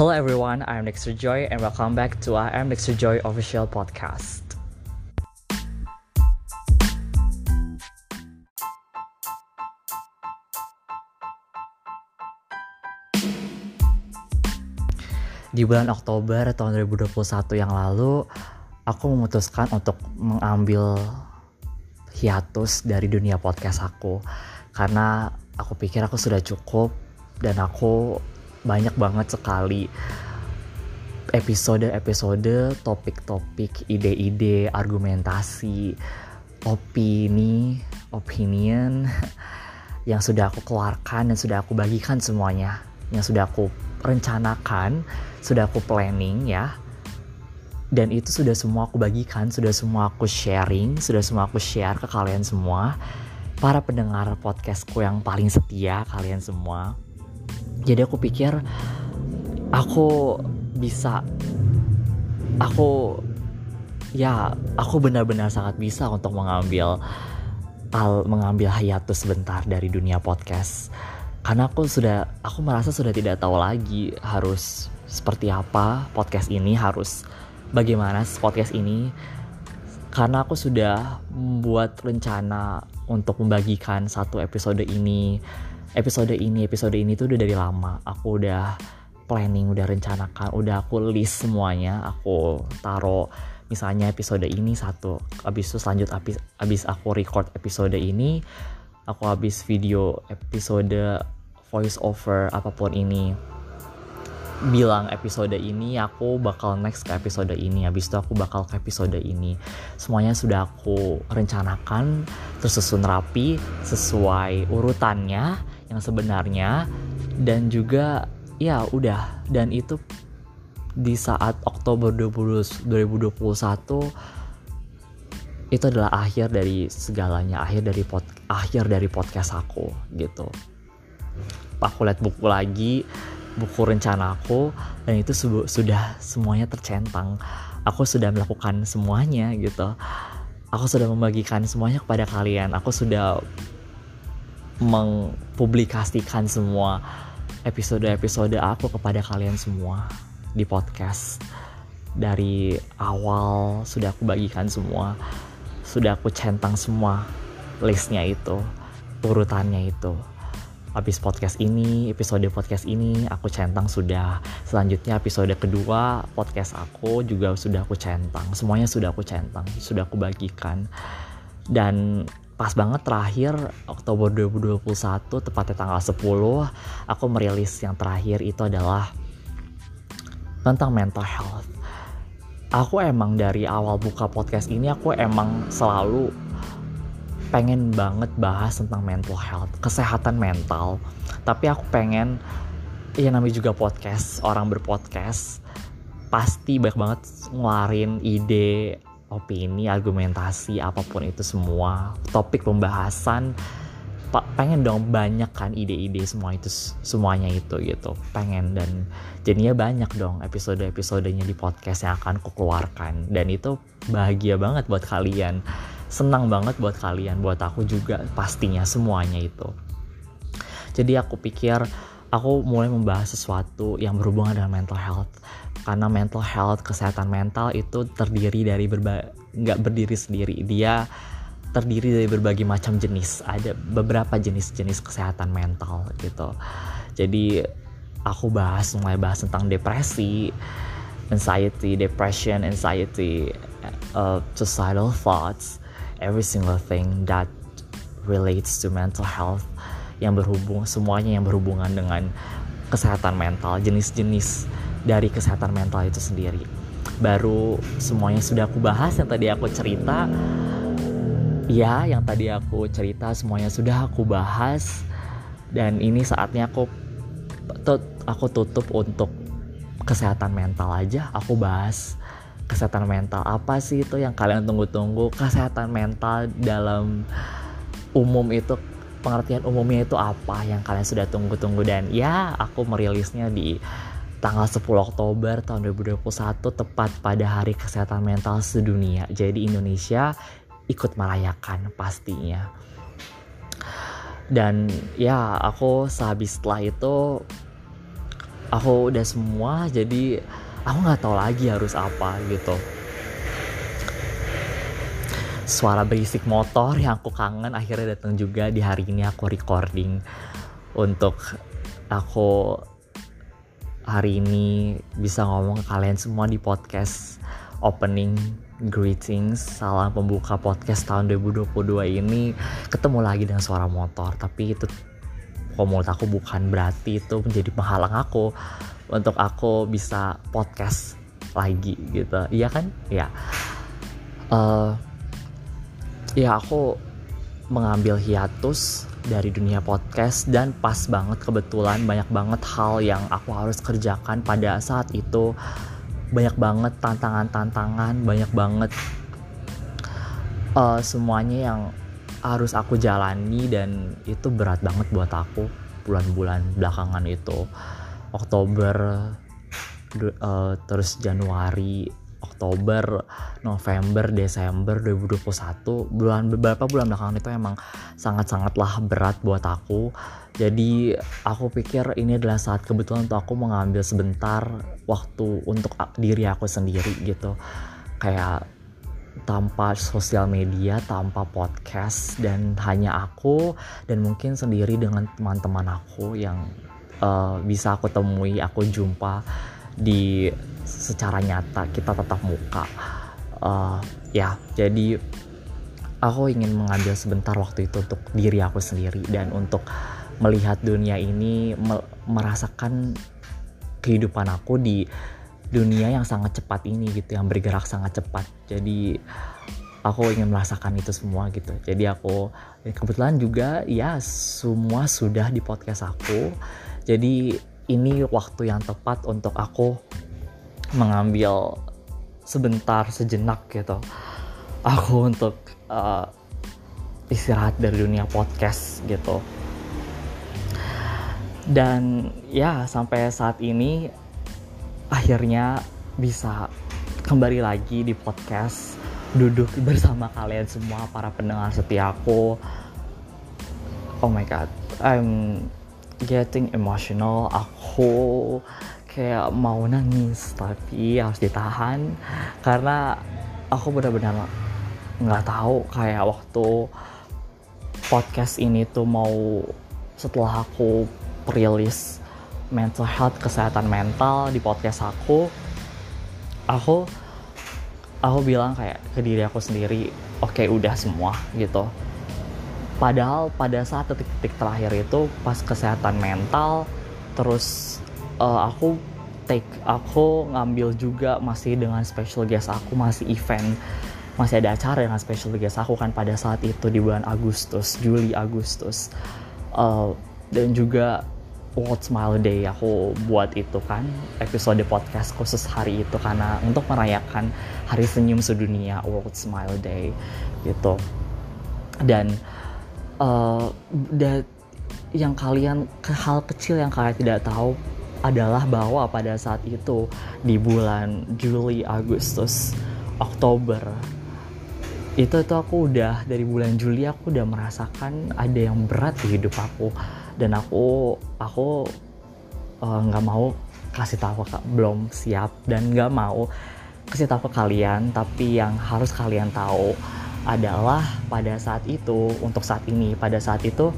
Hello everyone, I'm Dexter Joy and welcome back to our I'm Dexter Joy official podcast. Di bulan Oktober tahun 2021 yang lalu, aku memutuskan untuk mengambil hiatus dari dunia podcast aku karena aku pikir aku sudah cukup dan aku banyak banget sekali episode-episode, topik-topik, ide-ide, argumentasi, opini, opinion yang sudah aku keluarkan dan sudah aku bagikan semuanya, yang sudah aku rencanakan, sudah aku planning ya. Dan itu sudah semua aku bagikan, sudah semua aku sharing, sudah semua aku share ke kalian semua. Para pendengar podcastku yang paling setia kalian semua jadi aku pikir aku bisa aku ya aku benar-benar sangat bisa untuk mengambil al mengambil hiatus sebentar dari dunia podcast. Karena aku sudah aku merasa sudah tidak tahu lagi harus seperti apa podcast ini harus bagaimana podcast ini. Karena aku sudah membuat rencana untuk membagikan satu episode ini episode ini episode ini tuh udah dari lama. Aku udah planning udah rencanakan udah aku list semuanya. Aku taruh misalnya episode ini satu abis itu selanjut abis, abis aku record episode ini aku habis video episode voice over apa pun ini bilang episode ini aku bakal next ke episode ini. Habis itu aku bakal ke episode ini. Semuanya sudah aku rencanakan tersusun rapi sesuai urutannya yang sebenarnya dan juga ya udah. Dan itu di saat Oktober 20, 2021 itu adalah akhir dari segalanya akhir dari pod, akhir dari podcast aku gitu. Aku lihat buku lagi buku rencana aku dan itu sudah semuanya tercentang. Aku sudah melakukan semuanya gitu. Aku sudah membagikan semuanya kepada kalian. Aku sudah mengpublikasikan semua episode-episode aku kepada kalian semua di podcast. Dari awal sudah aku bagikan semua sudah aku centang semua listnya itu urutannya itu habis podcast ini episode podcast ini aku centang sudah. Selanjutnya episode kedua podcast aku juga sudah aku centang. Semuanya sudah aku centang sudah aku bagikan. Dan pas banget terakhir Oktober 2021 tepatnya tanggal 10 aku merilis yang terakhir itu adalah tentang mental health. Aku emang dari awal buka podcast ini aku emang selalu pengen banget bahas tentang mental health kesehatan mental. Tapi aku pengen ya namanya juga podcast orang berpodcast pasti banyak banget ngeluarin ide opini, argumentasi, apa pun itu semua, topik pembahasan, pengen dong banyak kan ide-ide semua itu semuanya itu gitu. Pengen dan jadinya banyak dong episode-episodenya di podcast yang akan aku keluarkan. Dan itu bahagia banget buat kalian senang banget buat kalian buat aku juga pastinya semuanya itu. Jadi aku pikir aku mulai membahas sesuatu yang berhubungan dengan mental health. Karena mental health kesehatan mental itu terdiri dari nggak berdiri sendiri. Dia terdiri dari berbagai macam jenis. Ada beberapa jenis-jenis kesehatan mental gitu. Jadi aku bahas mulai bahas tentang depresi anxiety depression anxiety uh, suicidal thoughts every single thing that relates to mental health yang berhubung semuanya yang berhubungan dengan kesehatan mental jenis-jenis dari kesehatan mental itu sendiri. Baru semuanya sudah aku bahas yang tadi aku cerita. Ya, yang tadi aku cerita semuanya sudah aku bahas dan ini saatnya aku tut, aku tutup untuk kesehatan mental aja aku bahas kesehatan mental apa sih itu yang kalian tunggu-tunggu kesehatan mental dalam umum itu pengertian umumnya itu apa yang kalian sudah tunggu-tunggu dan ya aku merilisnya di tanggal 10 Oktober tahun 2021 tepat pada Hari Kesehatan Mental Sedunia. Jadi Indonesia ikut merayakan pastinya. Dan ya aku sehabis setelah itu aku udah semua jadi aku nggak tahu lagi harus apa gitu. Suara berisik motor yang aku kangen akhirnya datang juga di hari ini aku recording. Untuk aku hari ini bisa ngomong ke kalian semua di podcast opening greetings salam pembuka podcast tahun 2022 ini. Ketemu lagi dengan suara motor tapi itu kalau aku bukan berarti itu menjadi penghalang aku untuk aku bisa podcast lagi gitu. Iya kan? Ya uh, ya aku mengambil hiatus dari dunia podcast dan pas banget kebetulan banyak banget hal yang aku harus kerjakan pada saat itu. Banyak banget tantangan-tantangan banyak banget uh, semuanya yang harus aku jalani dan itu berat banget buat aku bulan-bulan belakangan itu Oktober uh, terus Januari Oktober, November, Desember 2021 bulan beberapa bulan belakangan itu emang sangat-sangatlah berat buat aku. Jadi aku pikir ini adalah saat kebetulan untuk aku mengambil sebentar waktu untuk diri aku sendiri gitu. Kayak tanpa sosial media, tanpa podcast dan hanya aku dan mungkin sendiri dengan teman-teman aku yang uh, bisa aku temui, aku jumpa di secara nyata kita tetap muka. Uh, ya jadi aku ingin mengambil sebentar waktu itu untuk diri aku sendiri dan untuk melihat dunia ini me merasakan kehidupan aku di dunia yang sangat cepat ini gitu yang bergerak sangat cepat. Jadi aku ingin merasakan itu semua gitu. Jadi aku kebetulan juga ya semua sudah di podcast aku jadi ini waktu yang tepat untuk aku mengambil sebentar sejenak gitu. Aku untuk uh, istirahat dari dunia podcast gitu. Dan ya sampai saat ini akhirnya bisa kembali lagi di podcast duduk bersama kalian semua para pendengar setiaku oh my god I'm getting emotional aku kayak mau nangis tapi harus ditahan. Karena aku benar-benar nggak tahu kayak waktu podcast ini tuh mau setelah aku rilis mental health kesehatan mental di podcast aku aku aku bilang kayak ke diri aku sendiri oke okay, udah semua gitu Padahal pada saat detik-detik terakhir itu pas kesehatan mental terus uh, aku take aku ngambil juga masih dengan special guest aku masih event masih ada acara dengan special guest aku kan pada saat itu di bulan Agustus Juli Agustus. Uh, dan juga World Smile Day aku buat itu kan episode podcast khusus hari itu karena untuk merayakan Hari Senyum Sedunia World Smile Day gitu. Dan uh, yang kalian hal kecil yang kalian tidak tahu adalah bahwa pada saat itu di bulan Juli, Agustus, Oktober itu tuh aku udah dari bulan Juli aku udah merasakan ada yang berat di hidup aku. Dan aku aku eh, nggak uh, mau kasih tahu kak belum siap dan nggak mau kasih tahu ke kalian. Tapi yang harus kalian tahu adalah pada saat itu untuk saat ini pada saat itu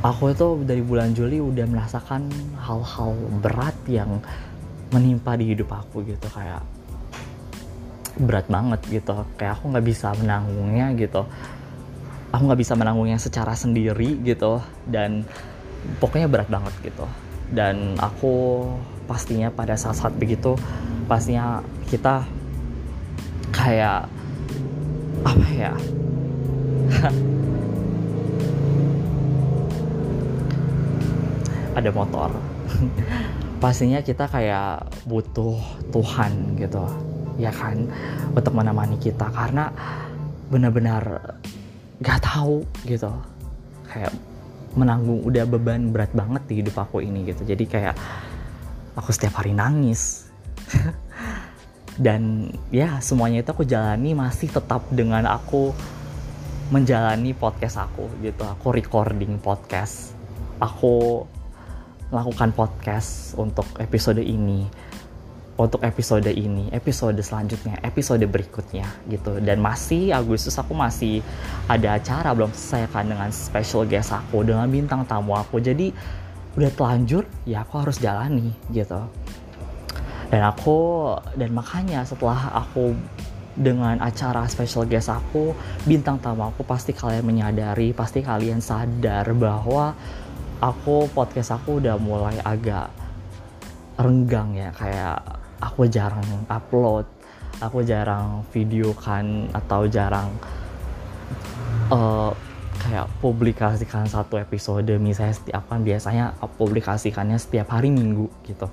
aku itu dari bulan Juli udah merasakan hal-hal berat yang menimpa di hidup aku gitu kayak berat banget gitu. Kayak aku nggak bisa menanggungnya gitu. Aku nggak bisa menanggungnya secara sendiri gitu. Dan pokoknya berat banget gitu. Dan aku pastinya pada saat-saat begitu pastinya kita kayak apa ya? Ada motor. Pastinya kita kayak butuh Tuhan gitu. Ya kan? Untuk menemani kita. Karena benar-benar gak tahu gitu. Kayak menanggung udah beban berat banget di hidup aku ini gitu. Jadi kayak aku setiap hari nangis dan ya semuanya itu aku jalani masih tetap dengan aku menjalani podcast aku gitu aku recording podcast aku melakukan podcast untuk episode ini untuk episode ini, episode selanjutnya, episode berikutnya gitu. Dan masih Agustus aku masih ada acara belum selesai kan dengan special guest aku, dengan bintang tamu aku. Jadi udah telanjur, ya aku harus jalani gitu. Dan aku dan makanya setelah aku dengan acara special guest aku, bintang tamu aku pasti kalian menyadari, pasti kalian sadar bahwa aku podcast aku udah mulai agak renggang ya. Kayak aku jarang upload aku jarang video kan atau jarang uh, kayak publikasikan satu episode. Misalnya setiap kan biasanya publikasikannya setiap hari minggu gitu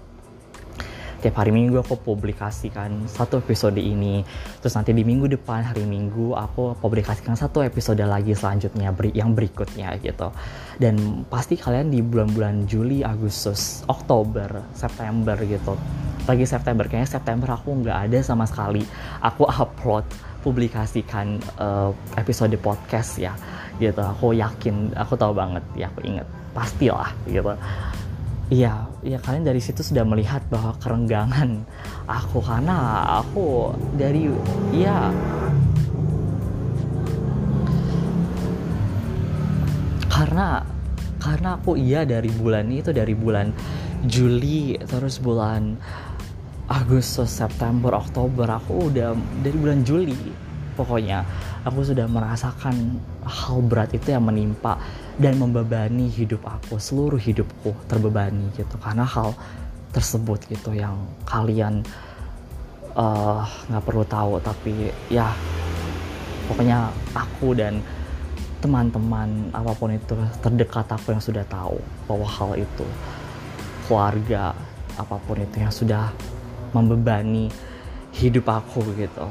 tiap hari minggu aku publikasikan satu episode ini. Terus nanti di minggu depan hari minggu aku publikasikan satu episode lagi selanjutnya yang berikutnya gitu. Dan pasti kalian di bulan-bulan Juli Agustus Oktober September gitu. Lagi September kayaknya September aku nggak ada sama sekali. Aku upload publikasikan uh, episode podcast ya gitu. Aku yakin aku tahu banget ya aku inget pastilah gitu Iya, ya kalian dari situ sudah melihat bahwa kerenggangan aku karena aku dari ya karena karena aku iya dari bulan itu dari bulan Juli terus bulan Agustus, September, Oktober aku udah dari bulan Juli pokoknya. Aku sudah merasakan hal berat itu yang menimpa dan membebani hidup aku seluruh hidupku terbebani gitu. Karena hal tersebut gitu yang kalian eh, nggak uh, perlu tahu tapi ya pokoknya aku dan teman-teman apa pun itu terdekat aku yang sudah tahu bahwa hal itu keluarga apa pun itu yang sudah membebani hidup aku gitu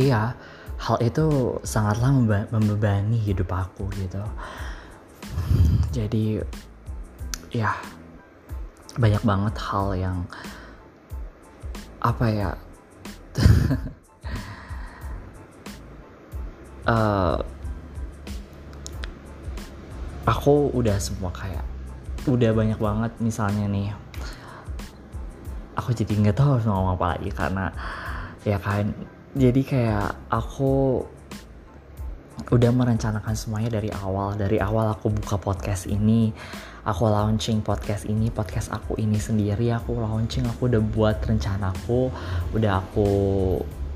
iya hal itu sangatlah membebani hidup aku gitu. Jadi ya banyak banget hal yang apa ya uh, aku udah semua kayak udah banyak banget misalnya nih aku jadi nggak tahu harus ngomong apa lagi karena ya kan jadi kayak aku udah merencanakan semuanya dari awal. Dari awal aku buka podcast ini aku launching podcast ini podcast aku ini sendiri aku launching aku udah buat rencanaku udah aku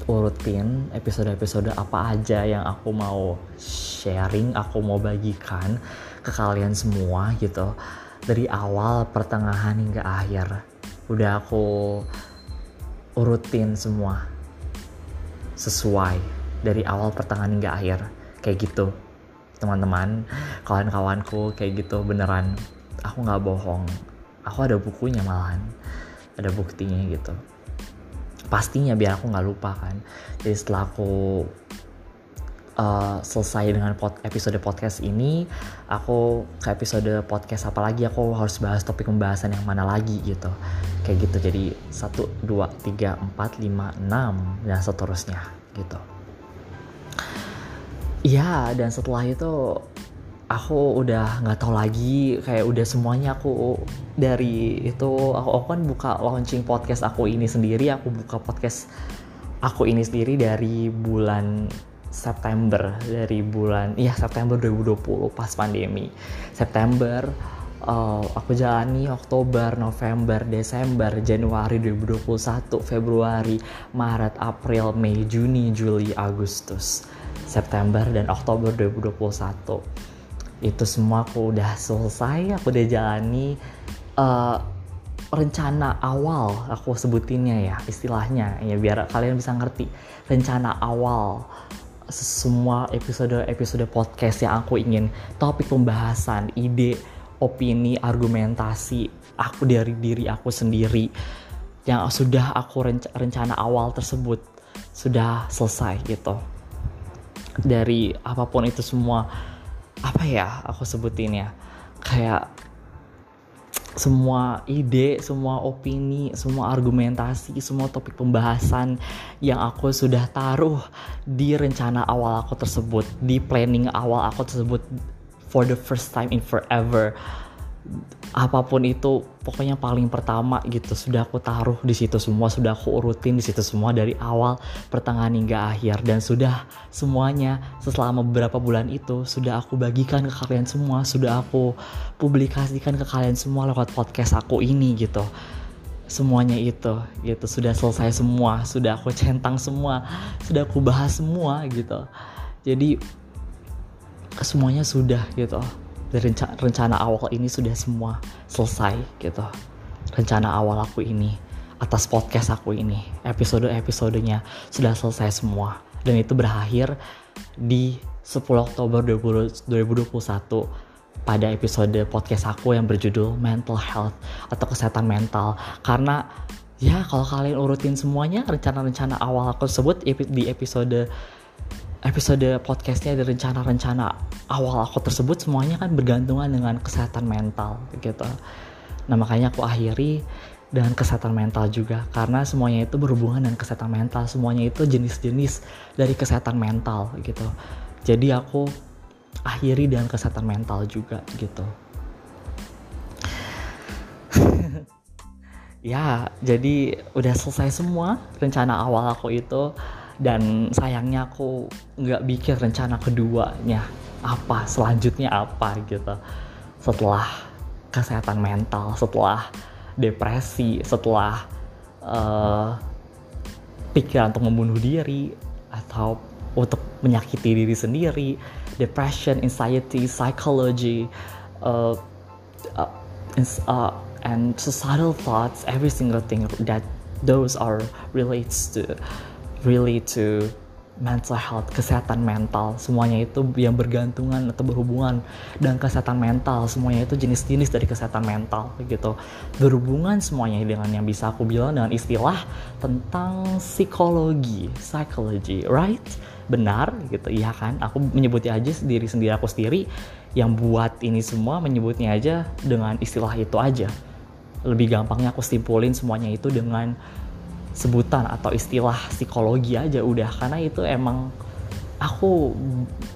urutin episode-episode apa aja yang aku mau sharing aku mau bagikan ke kalian semua gitu. Dari awal pertengahan hingga akhir udah aku urutin semua sesuai dari awal pertengahan hingga akhir. Kayak gitu teman-teman kawan-kawanku kayak gitu beneran. Aku nggak bohong. Aku ada bukunya malahan ada buktinya gitu. Pastinya biar aku nggak lupa kan. Jadi setelah aku uh, selesai dengan pod, episode podcast ini aku ke episode podcast apa lagi aku harus bahas topik pembahasan yang mana lagi gitu. Kayak gitu jadi satu dua tiga empat lima enam dan seterusnya gitu. Iya dan setelah itu aku udah nggak tahu lagi kayak udah semuanya aku dari itu aku, aku kan buka launching podcast aku ini sendiri aku buka podcast aku ini sendiri dari bulan September dari bulan iya September 2020 pas pandemi September uh, aku jalani Oktober, November, Desember, Januari 2021, Februari, Maret, April, Mei, Juni, Juli, Agustus, September dan Oktober 2021. Itu semua aku udah selesai, aku udah jalani uh, rencana awal aku sebutinnya ya istilahnya ya biar kalian bisa ngerti rencana awal semua episode episode podcast yang aku ingin topik pembahasan ide opini, argumentasi aku dari diri aku sendiri yang sudah aku rencana awal tersebut sudah selesai gitu. Dari apa pun itu semua apa ya aku sebutin ya kayak semua ide, semua opini, semua argumentasi, semua topik pembahasan yang aku sudah taruh di rencana awal aku tersebut, di planning awal aku tersebut for the first time in forever apa pun itu pokoknya paling pertama gitu sudah aku taruh di situ semua sudah aku urutin di situ semua dari awal pertengahan hingga akhir. Dan sudah semuanya selama beberapa bulan itu sudah aku bagikan ke kalian semua sudah aku publikasikan ke kalian semua lewat podcast aku ini gitu. Semuanya itu gitu. Sudah selesai semua sudah aku centang semua sudah aku bahas semua gitu. Jadi semuanya sudah gitu rencana, rencana awal ini sudah semua selesai gitu. Rencana awal aku ini atas podcast aku ini episode-episodenya sudah selesai semua. Dan itu berakhir di 10 Oktober 2021 pada episode podcast aku yang berjudul mental health atau kesehatan mental. Karena ya kalau kalian urutin semuanya rencana-rencana awal aku sebut di episode episode podcastnya ada rencana-rencana awal aku tersebut semuanya kan bergantungan dengan kesehatan mental gitu. Nah makanya aku akhiri dengan kesehatan mental juga karena semuanya itu berhubungan dengan kesehatan mental. Semuanya itu jenis-jenis dari kesehatan mental gitu. Jadi aku akhiri dengan kesehatan mental juga gitu. Ya jadi udah selesai semua rencana awal aku itu dan sayangnya aku nggak bikin rencana keduanya apa selanjutnya apa gitu. Setelah kesehatan mental setelah depresi setelah uh, pikiran untuk membunuh diri atau untuk menyakiti diri sendiri depression anxiety psychology uh, uh, and societal thoughts every single thing that those are relates to really to mental health, kesehatan mental, semuanya itu yang bergantungan atau berhubungan dengan kesehatan mental, semuanya itu jenis-jenis dari kesehatan mental gitu. Berhubungan semuanya dengan yang bisa aku bilang dengan istilah tentang psikologi, psychology, right? Benar gitu, iya kan? Aku menyebutnya aja diri sendiri aku sendiri yang buat ini semua menyebutnya aja dengan istilah itu aja. Lebih gampangnya aku simpulin semuanya itu dengan sebutan atau istilah psikologi aja udah. Karena itu emang aku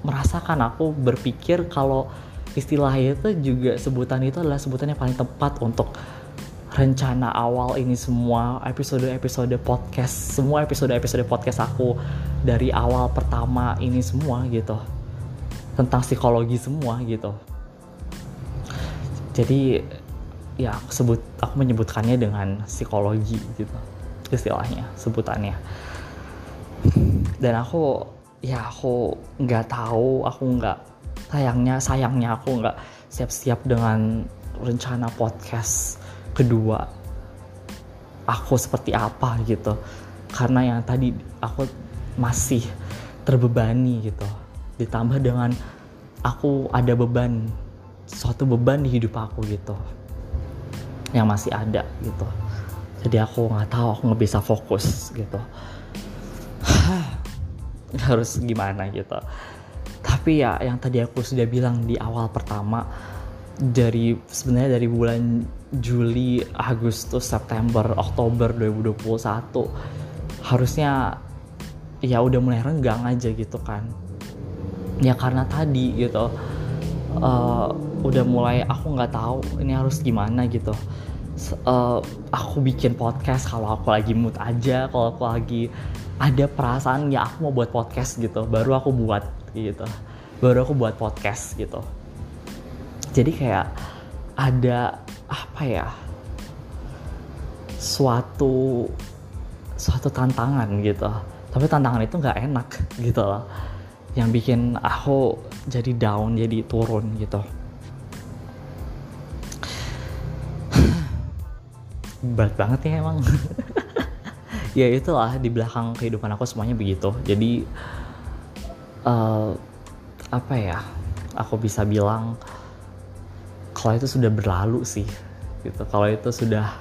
merasakan aku berpikir kalau istilah itu juga sebutan itu adalah sebutan yang paling tepat untuk rencana awal ini semua episode-episode podcast semua episode-episode podcast aku dari awal pertama ini semua gitu. Tentang psikologi semua gitu. Jadi ya aku sebut aku menyebutkannya dengan psikologi gitu istilahnya sebutannya. Dan aku ya aku nggak tahu aku nggak sayangnya sayangnya aku nggak siap-siap dengan rencana podcast kedua aku seperti apa gitu. Karena yang tadi aku masih terbebani gitu. Ditambah dengan aku ada beban suatu beban di hidup aku gitu. Yang masih ada gitu jadi aku nggak tahu aku nggak bisa fokus gitu. Harus gimana gitu. Tapi ya yang tadi aku sudah bilang di awal pertama dari sebenarnya dari bulan Juli, Agustus, September, Oktober 2021 harusnya ya udah mulai renggang aja gitu kan. Ya karena tadi gitu uh, udah mulai aku nggak tahu ini harus gimana gitu uh, aku bikin podcast kalau aku lagi mood aja kalau aku lagi ada perasaan ya aku mau buat podcast gitu. Baru aku buat gitu. Baru aku buat podcast gitu. Jadi kayak ada apa ya suatu suatu tantangan gitu. Tapi tantangan itu nggak enak gitu loh. Yang bikin aku jadi down jadi turun gitu berat banget ya emang. Ya itulah di belakang kehidupan aku semuanya begitu. Jadi uh, apa ya aku bisa bilang kalau itu sudah berlalu sih gitu. Kalau itu sudah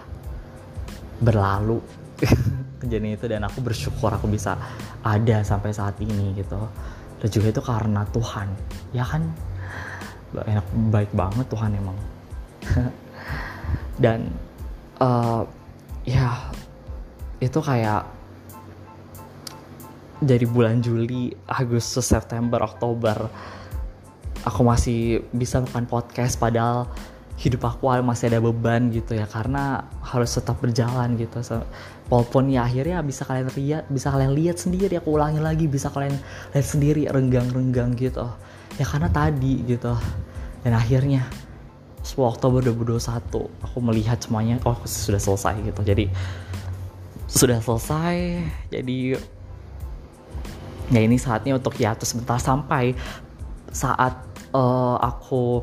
berlalu kejadian itu dan aku bersyukur aku bisa ada sampai saat ini gitu. Dan juga itu karena Tuhan ya kan? Enak baik banget Tuhan emang. Dan uh, ya itu kayak dari bulan Juli, Agustus, September, Oktober aku masih bisa makan podcast padahal hidup aku masih ada beban gitu ya karena harus tetap berjalan gitu. Walaupun ya akhirnya bisa kalian lihat bisa kalian lihat sendiri aku ulangi lagi bisa kalian lihat sendiri renggang-renggang gitu. Ya karena tadi gitu dan akhirnya 10 Oktober 2021 aku melihat semuanya oh sudah selesai gitu. Jadi sudah selesai. Jadi ya ini saatnya untuk hiatus sebentar sampai saat uh, aku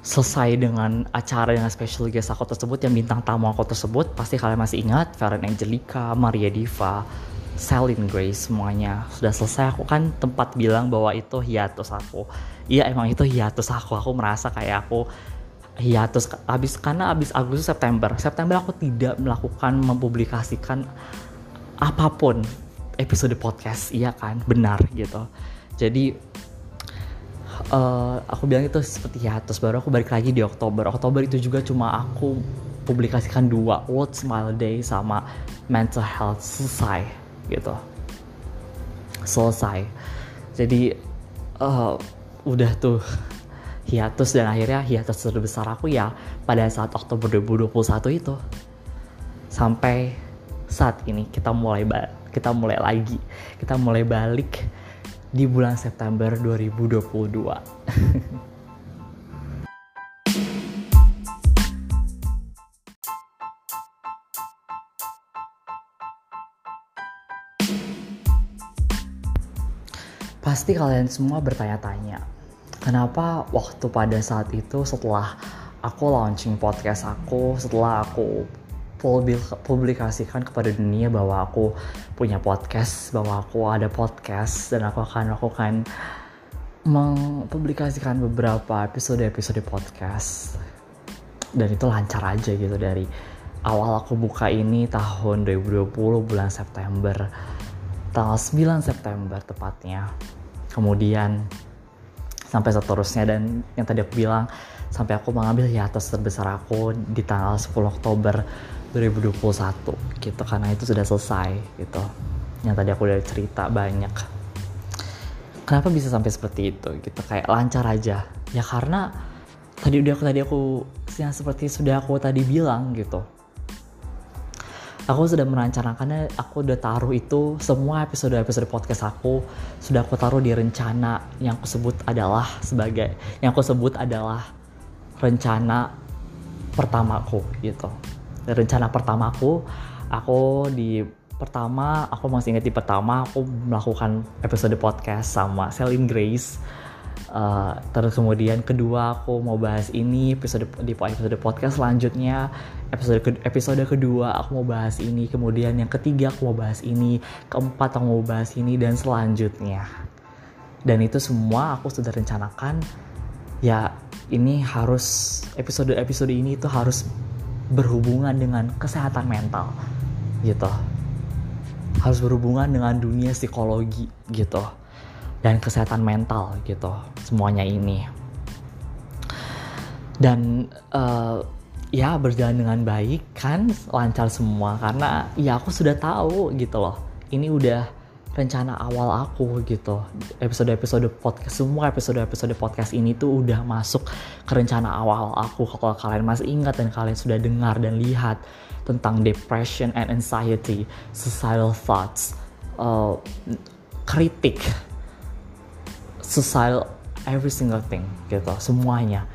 selesai dengan acara dengan special guest aku tersebut yang bintang tamu aku tersebut pasti kalian masih ingat Feren Angelica, Maria Diva, Celine Grace semuanya sudah selesai. Aku kan tempat bilang bahwa itu hiatus aku. Iya emang itu hiatus aku. Aku merasa kayak aku hiatus. Habis karena habis Agustus September. September aku tidak melakukan mempublikasikan apa pun episode podcast. Iya kan? Benar gitu. Jadi uh, aku bilang itu seperti hiatus. Baru aku balik lagi di Oktober. Oktober itu juga cuma aku publikasikan dua World Smile Day sama Mental Health selesai gitu. Selesai. Jadi uh, udah tuh hiatus dan akhirnya hiatus terbesar aku ya pada saat Oktober 2021 itu. Sampai saat ini kita mulai kita mulai lagi. Kita mulai balik di bulan September 2022. Pasti kalian semua bertanya-tanya, kenapa waktu pada saat itu setelah aku launching podcast aku, setelah aku publikasikan kepada dunia bahwa aku punya podcast, bahwa aku ada podcast dan aku akan lakukan mempublikasikan beberapa episode-episode podcast. Dan itu lancar aja gitu dari awal aku buka ini tahun 2020 bulan September tanggal 9 September tepatnya. Kemudian sampai seterusnya dan yang tadi aku bilang sampai aku mengambil hiatus terbesar aku di tanggal 10 Oktober 2021 gitu. Karena itu sudah selesai gitu. Yang tadi aku udah cerita banyak. Kenapa bisa sampai seperti itu gitu? Kayak lancar aja. Ya karena tadi udah tadi aku yang seperti sudah aku tadi bilang gitu aku sudah merencanakannya. Aku udah taruh itu semua episode-episode podcast aku sudah aku taruh di rencana yang aku sebut adalah sebagai yang aku sebut adalah rencana pertamaku gitu. Rencana pertamaku aku di pertama aku masih ingat di pertama aku melakukan episode podcast sama Celine Grace. Uh, terus kemudian kedua aku mau bahas ini episode di episode podcast selanjutnya episode ke, episode kedua aku mau bahas ini kemudian yang ketiga aku mau bahas ini keempat aku mau bahas ini dan selanjutnya. Dan itu semua aku sudah rencanakan. Ya ini harus episode episode ini itu harus berhubungan dengan kesehatan mental gitu. Harus berhubungan dengan dunia psikologi gitu. Dan kesehatan mental gitu semuanya ini. Dan uh, ya berjalan dengan baik kan lancar semua. Karena ya aku sudah tahu gitu loh. Ini udah rencana awal aku gitu. Episode-episode podcast semua episode-episode podcast ini tuh udah masuk ke rencana awal aku. Kalau kalian masih ingat dan kalian sudah dengar dan lihat tentang depression and anxiety societal thoughts uh, kritik societal every single thing gitu semuanya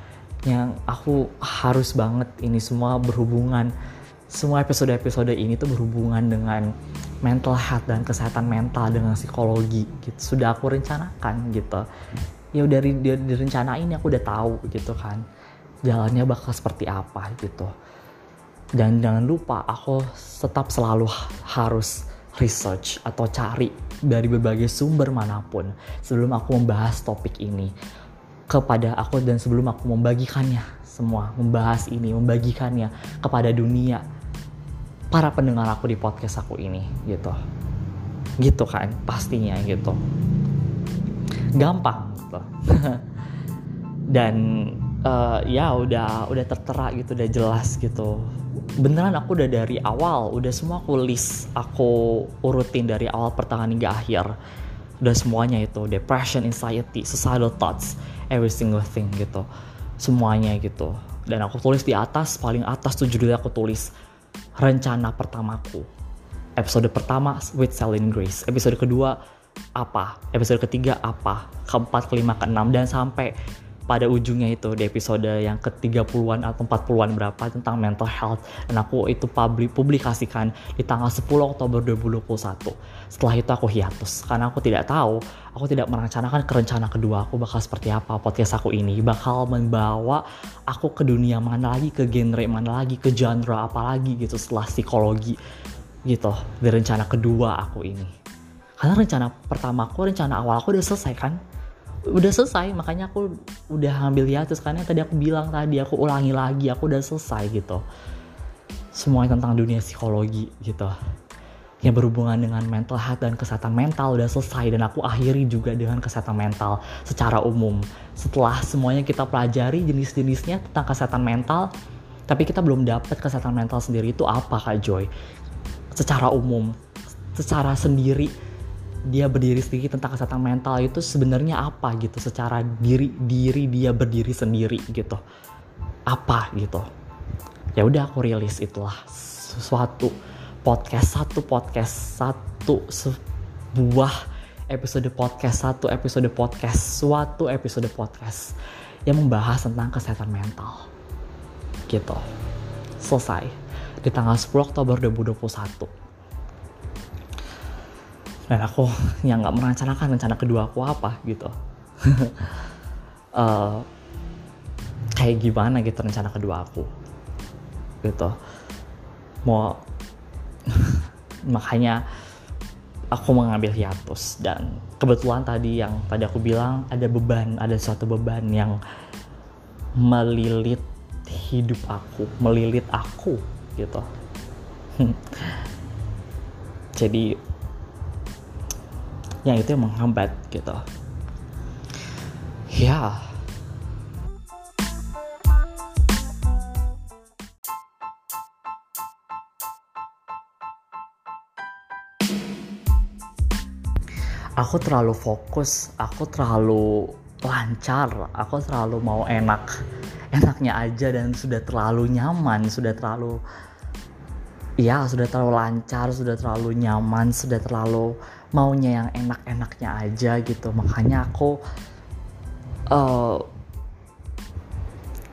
yang aku harus banget ini semua berhubungan. Semua episode-episode ini tuh berhubungan dengan mental health dan kesehatan mental dengan psikologi gitu. Sudah aku rencanakan gitu. Ya dari rencana ini aku udah tahu gitu kan jalannya bakal seperti apa gitu. Dan jangan lupa aku tetap selalu harus research atau cari dari berbagai sumber mana pun sebelum aku membahas topik ini kepada aku dan sebelum aku membagikannya semua membahas ini membagikannya kepada dunia para pendengar aku di podcast aku ini gitu. Gitu kan pastinya gitu. Gampang gitu. Dan uh, ya udah udah tertera gitu udah jelas gitu. Beneran aku udah dari awal udah semua aku list aku urutin dari awal pertengahan hingga akhir udah semuanya itu depression anxiety suicidal thoughts every single thing gitu. Semuanya gitu. Dan aku tulis di atas paling atas tuh judulnya aku tulis rencana pertamaku. Episode pertama with Celine Grace. Episode kedua apa? Episode ketiga apa? Keempat kelima keenam dan sampai pada ujungnya itu di episode yang ke-30-an atau 40-an berapa tentang mental health. Dan aku itu publik publikasikan di tanggal 10 Oktober 2021 setelah itu aku hiatus karena aku tidak tahu aku tidak merencanakan ke rencana kedua aku bakal seperti apa podcast aku ini bakal membawa aku ke dunia mana lagi ke genre mana lagi ke genre apa lagi gitu setelah psikologi gitu di rencana kedua aku ini. Karena rencana pertama aku rencana awal aku udah selesai kan udah selesai makanya aku udah ngambil hiatus karena tadi aku bilang tadi aku ulangi lagi aku udah selesai gitu. Semuanya tentang dunia psikologi gitu. Yang berhubungan dengan mental health dan kesehatan mental udah selesai dan aku akhiri juga dengan kesehatan mental secara umum. Setelah semuanya kita pelajari jenis-jenisnya tentang kesehatan mental tapi kita belum dapat kesehatan mental sendiri itu apa kak Joy? Secara umum secara sendiri dia berdiri sendiri tentang kesehatan mental itu sebenarnya apa gitu? Secara diri diri dia berdiri sendiri gitu. Apa gitu? Ya udah aku rilis itulah sesuatu podcast satu podcast satu sebuah episode podcast satu episode podcast suatu episode podcast yang membahas tentang kesehatan mental gitu. Selesai. Di tanggal 10 Oktober 2021 dan aku yang nggak merencanakan rencana kedua aku apa gitu. Uh, kayak gimana gitu rencana kedua aku gitu. Mau makanya aku mengambil hiatus dan kebetulan tadi yang tadi aku bilang ada beban ada suatu beban yang melilit hidup aku melilit aku gitu. Jadi yang itu yang menghambat gitu. Ya. Aku terlalu fokus aku terlalu lancar aku terlalu mau enak enaknya aja dan sudah terlalu nyaman sudah terlalu ya sudah terlalu lancar sudah terlalu nyaman sudah terlalu maunya yang enak-enaknya aja gitu. Makanya aku uh,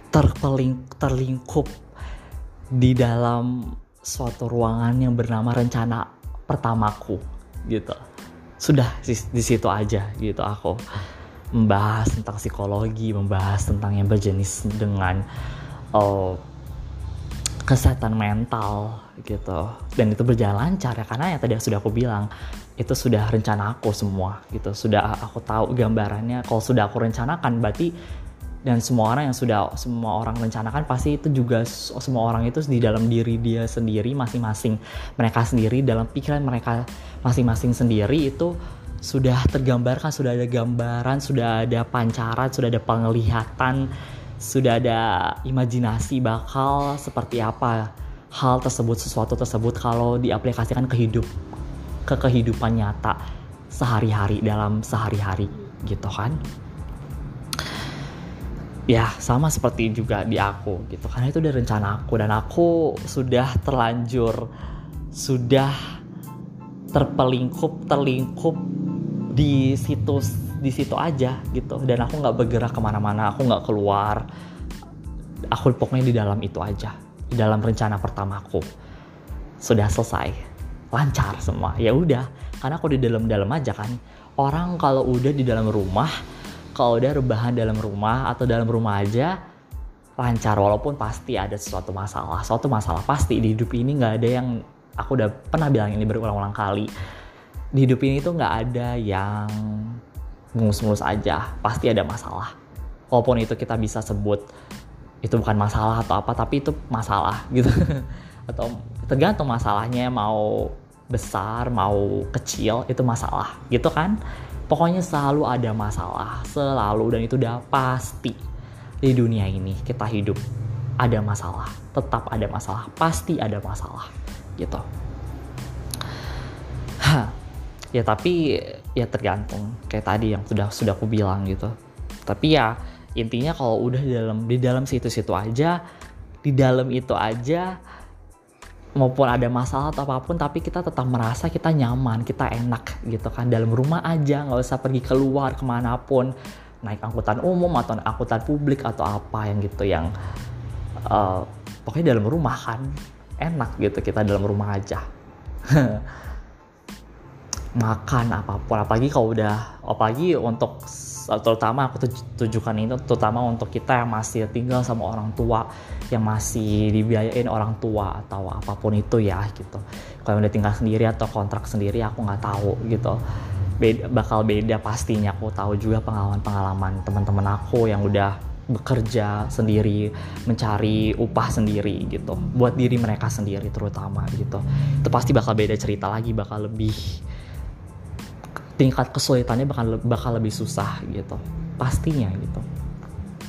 terpeling terlingkup di dalam suatu ruangan yang bernama rencana pertamaku gitu. Sudah di situ aja gitu aku membahas tentang psikologi membahas tentang yang berjenis dengan uh, kesehatan mental gitu. Dan itu berjalan lancar ya karena yang tadi sudah aku bilang itu sudah rencana aku semua gitu. Sudah aku tahu gambarannya. Kalau sudah aku rencanakan berarti dan semua orang yang sudah semua orang rencanakan pasti itu juga semua orang itu di dalam diri dia sendiri masing-masing. Mereka sendiri dalam pikiran mereka masing-masing sendiri itu sudah tergambarkan sudah ada gambaran sudah ada pancaran sudah ada penglihatan sudah ada imajinasi bakal seperti apa hal tersebut sesuatu tersebut kalau diaplikasikan ke hidup ke kehidupan nyata sehari-hari dalam sehari-hari gitu kan? Ya sama seperti juga di aku gitu. Karena itu udah rencana aku dan aku sudah terlanjur sudah terpelingkup terlingkup di situ di situ aja gitu. Dan aku nggak bergerak ke mana-mana aku nggak keluar. Aku pokoknya di dalam itu aja di dalam rencana pertamaku. Sudah selesai lancar semua. Ya udah karena aku di dalam-dalam aja kan orang kalau udah di dalam rumah kalau udah rebahan dalam rumah atau dalam rumah aja lancar. Walaupun pasti ada sesuatu masalah. Suatu masalah pasti di hidup ini nggak ada yang aku udah pernah bilang ini berulang-ulang kali. Di hidup ini tuh nggak ada yang mulus-mulus aja. Pasti ada masalah. Walaupun itu kita bisa sebut itu bukan masalah atau apa tapi itu masalah gitu atau tergantung masalahnya mau besar mau kecil itu masalah gitu kan? Pokoknya selalu ada masalah selalu dan itu udah pasti di dunia ini kita hidup ada masalah tetap ada masalah pasti ada masalah gitu. Ya tapi ya tergantung kayak tadi yang sudah sudah aku bilang gitu. Tapi ya intinya kalau udah di dalam di dalam situ-situ aja di dalam itu aja maupun ada masalah atau apa pun tapi kita tetap merasa kita nyaman kita enak gitu kan. Dalam rumah aja nggak usah pergi keluar ke mana pun. Naik angkutan umum atau angkutan publik atau apa yang gitu yang uh, pokoknya dalam rumah kan enak gitu kita dalam rumah aja makan apa pun apalagi kalau udah apalagi untuk terutama aku tujukan itu terutama untuk kita yang masih tinggal sama orang tua yang masih dibiayain orang tua atau apa pun itu ya gitu. Kalau udah tinggal sendiri atau kontrak sendiri aku nggak tahu gitu. Beda, bakal beda pastinya aku tahu juga pengalaman-pengalaman teman-teman aku yang udah bekerja sendiri, mencari upah sendiri gitu, buat diri mereka sendiri terutama gitu. Itu pasti bakal beda cerita lagi, bakal lebih tingkat kesulitannya bakal bakal lebih susah gitu, pastinya gitu.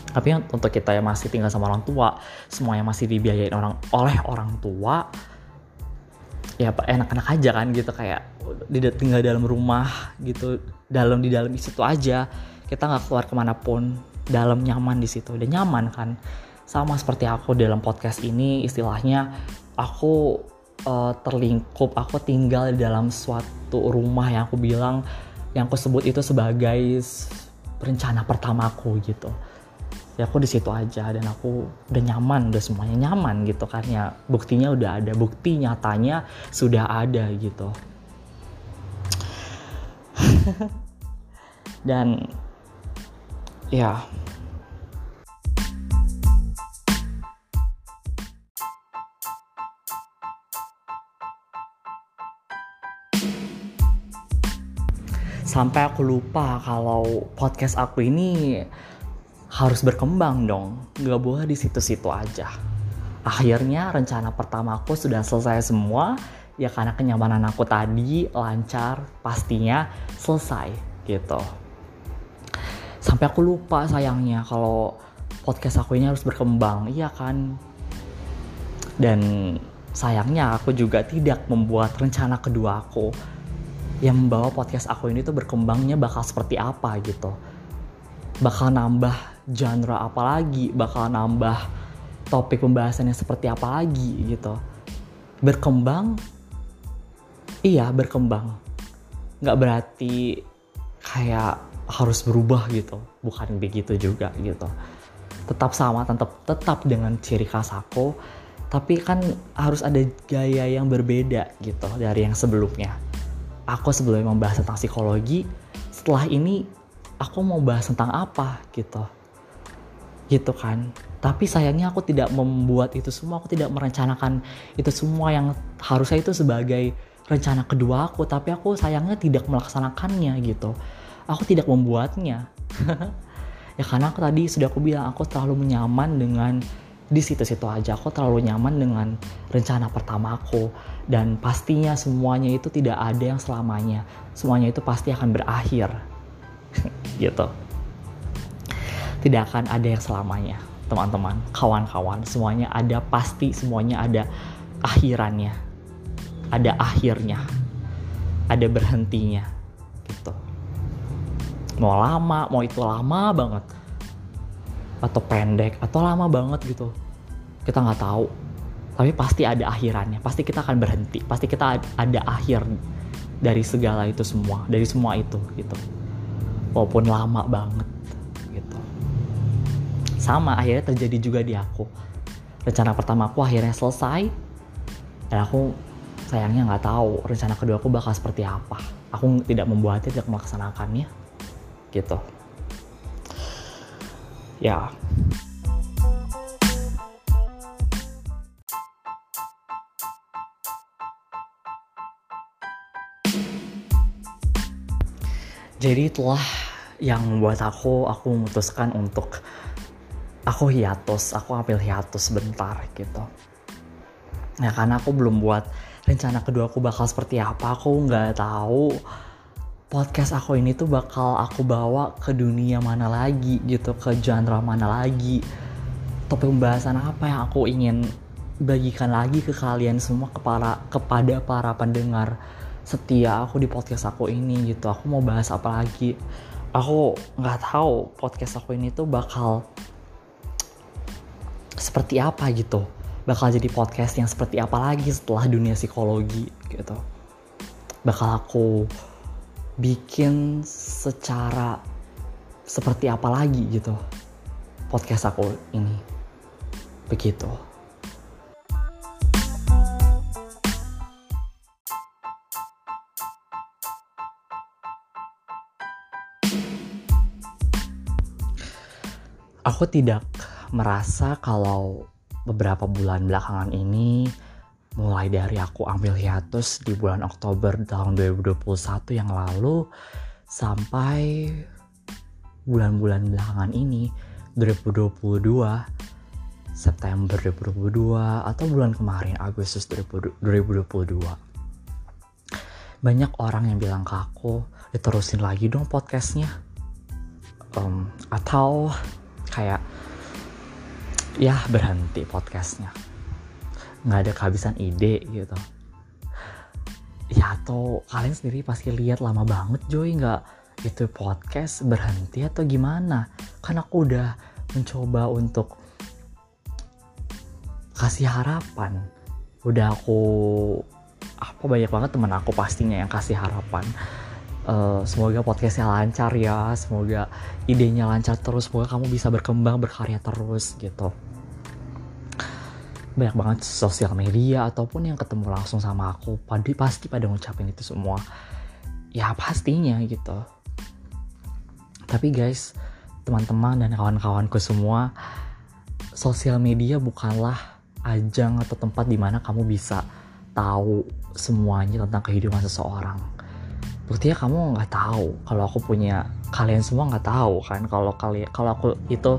Tapi untuk kita yang masih tinggal sama orang tua, semua yang masih dibiayain orang oleh orang tua, ya enak-enak aja kan gitu kayak tinggal dalam rumah gitu, dalam di dalam situ aja, kita nggak keluar ke mana pun, dalam nyaman di situ udah nyaman kan. Sama seperti aku dalam podcast ini istilahnya aku uh, terlingkup aku tinggal di dalam suatu rumah yang aku bilang yang aku sebut itu sebagai rencana pertamaku gitu. Ya aku di situ aja dan aku udah nyaman udah semuanya nyaman gitu kan. Ya buktinya udah ada bukti nyatanya sudah ada gitu. Dan ya sampai aku lupa kalau podcast aku ini harus berkembang dong. Nggak boleh di situ-situ aja. Akhirnya rencana pertama aku sudah selesai semua. Ya karena kenyamanan aku tadi lancar pastinya selesai gitu. Sampai aku lupa sayangnya kalau podcast aku ini harus berkembang iya kan? Dan sayangnya aku juga tidak membuat rencana kedua aku yang membawa podcast aku ini tuh berkembangnya bakal seperti apa gitu. Bakal nambah genre apa lagi? Bakal nambah topik pembahasannya seperti apa lagi gitu. Berkembang? Iya berkembang. Nggak berarti kayak harus berubah gitu. Bukan begitu juga gitu. Tetap sama tetap tetap dengan ciri khas aku. Tapi kan harus ada gaya yang berbeda gitu dari yang sebelumnya aku sebelumnya membahas tentang psikologi setelah ini aku mau bahas tentang apa gitu. Gitu kan. Tapi sayangnya aku tidak membuat itu semua aku tidak merencanakan itu semua yang harusnya itu sebagai rencana kedua aku tapi aku sayangnya tidak melaksanakannya gitu. Aku tidak membuatnya. Ya karena aku tadi sudah aku bilang aku terlalu nyaman dengan di situ-situ aja aku terlalu nyaman dengan rencana pertama aku dan pastinya semuanya itu tidak ada yang selamanya. Semuanya itu pasti akan berakhir. Gitu. Tidak akan ada yang selamanya teman-teman. Kawan-kawan semuanya ada pasti semuanya ada akhirannya. Ada akhirnya. Ada berhentinya. Gitu. Mau lama mau itu lama banget. Atau pendek atau lama banget gitu. Kita nggak tahu tapi pasti ada akhirannya. Pasti kita akan berhenti. Pasti kita ada akhir dari segala itu semua. Dari semua itu gitu. Walaupun lama banget gitu. Sama akhirnya terjadi juga di aku. Rencana pertama aku akhirnya selesai. Dan aku sayangnya nggak tahu rencana kedua aku bakal seperti apa. Aku tidak membuatnya tidak melaksanakannya gitu. Ya jadi itulah yang membuat aku aku memutuskan untuk aku hiatus aku ambil hiatus sebentar gitu. Ya karena aku belum buat rencana kedua aku bakal seperti apa aku nggak tahu podcast aku ini tuh bakal aku bawa ke dunia mana lagi gitu ke genre mana lagi. Topik pembahasan apa yang aku ingin bagikan lagi ke kalian semua kepada kepada para pendengar setia aku di podcast aku ini gitu. Aku mau bahas apa lagi? Aku nggak tahu podcast aku ini tuh bakal seperti apa gitu. Bakal jadi podcast yang seperti apa lagi setelah dunia psikologi gitu. Bakal aku bikin secara seperti apa lagi gitu podcast aku ini. Begitu aku tidak merasa kalau beberapa bulan belakangan ini mulai dari aku ambil hiatus di bulan Oktober tahun 2021 yang lalu sampai bulan-bulan belakangan ini 2022 September 2022 atau bulan kemarin Agustus 2022 banyak orang yang bilang ke aku diterusin lagi dong podcastnya. Um, atau kayak ya berhenti podcastnya. Nggak ada kehabisan ide gitu. Ya atau kalian sendiri pasti lihat lama banget Joy nggak itu podcast berhenti atau gimana? Kan aku udah mencoba untuk kasih harapan. Udah aku apa banyak banget teman aku pastinya yang kasih harapan uh, semoga podcastnya lancar ya semoga idenya lancar terus semoga kamu bisa berkembang berkarya terus gitu. Banyak banget sosial media ataupun yang ketemu langsung sama aku pasti pasti pada ngucapin itu semua. Ya pastinya gitu. Tapi guys teman-teman dan kawan-kawanku semua sosial media bukanlah ajang atau tempat di mana kamu bisa tahu semuanya tentang kehidupan seseorang buktinya kamu nggak tahu. Kalau aku punya kalian semua nggak tahu kan kalau kalian kalau aku itu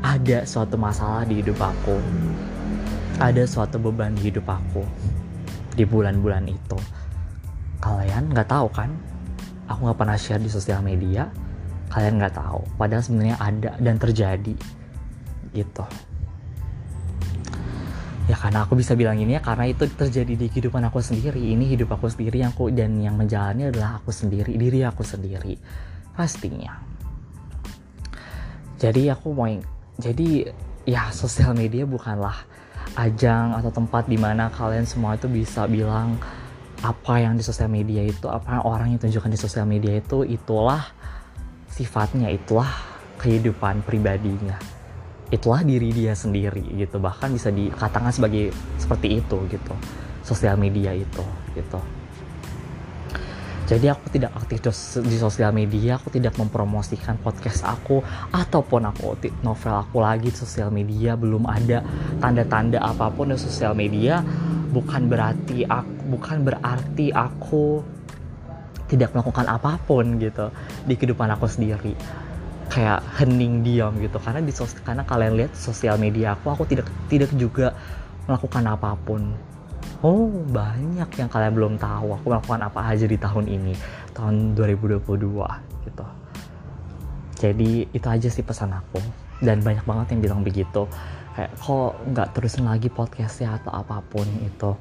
ada suatu masalah di hidup aku. Ada suatu beban di hidup aku. Di bulan-bulan itu. Kalian nggak tahu kan? Aku nggak pernah share di sosial media. Kalian nggak tahu. Padahal sebenarnya ada dan terjadi. Gitu ya karena aku bisa bilang ini ya karena itu terjadi di kehidupan aku sendiri. Ini hidup aku sendiri yang aku dan yang menjalani adalah aku sendiri diri aku sendiri pastinya. Jadi aku mau jadi ya sosial media bukanlah ajang atau tempat di mana kalian semua itu bisa bilang apa yang di sosial media itu apa yang orang yang tunjukkan di sosial media itu itulah sifatnya itulah kehidupan pribadinya itulah diri dia sendiri gitu. Bahkan bisa dikatakan sebagai seperti itu gitu. Sosial media itu gitu. Jadi aku tidak aktif di sosial media aku tidak mempromosikan podcast aku ataupun aku novel aku lagi di sosial media. Belum ada tanda-tanda apa pun di sosial media. Bukan berarti aku bukan berarti aku tidak melakukan apa pun gitu di kehidupan aku sendiri kayak hening diam gitu. Karena di sos karena kalian lihat sosial media aku aku tidak tidak juga melakukan apa pun. Oh banyak yang kalian belum tahu aku melakukan apa aja di tahun ini tahun 2022 gitu. Jadi itu aja sih pesan aku. Dan banyak banget yang bilang begitu. Kayak kok nggak terusin lagi podcastnya atau apa pun itu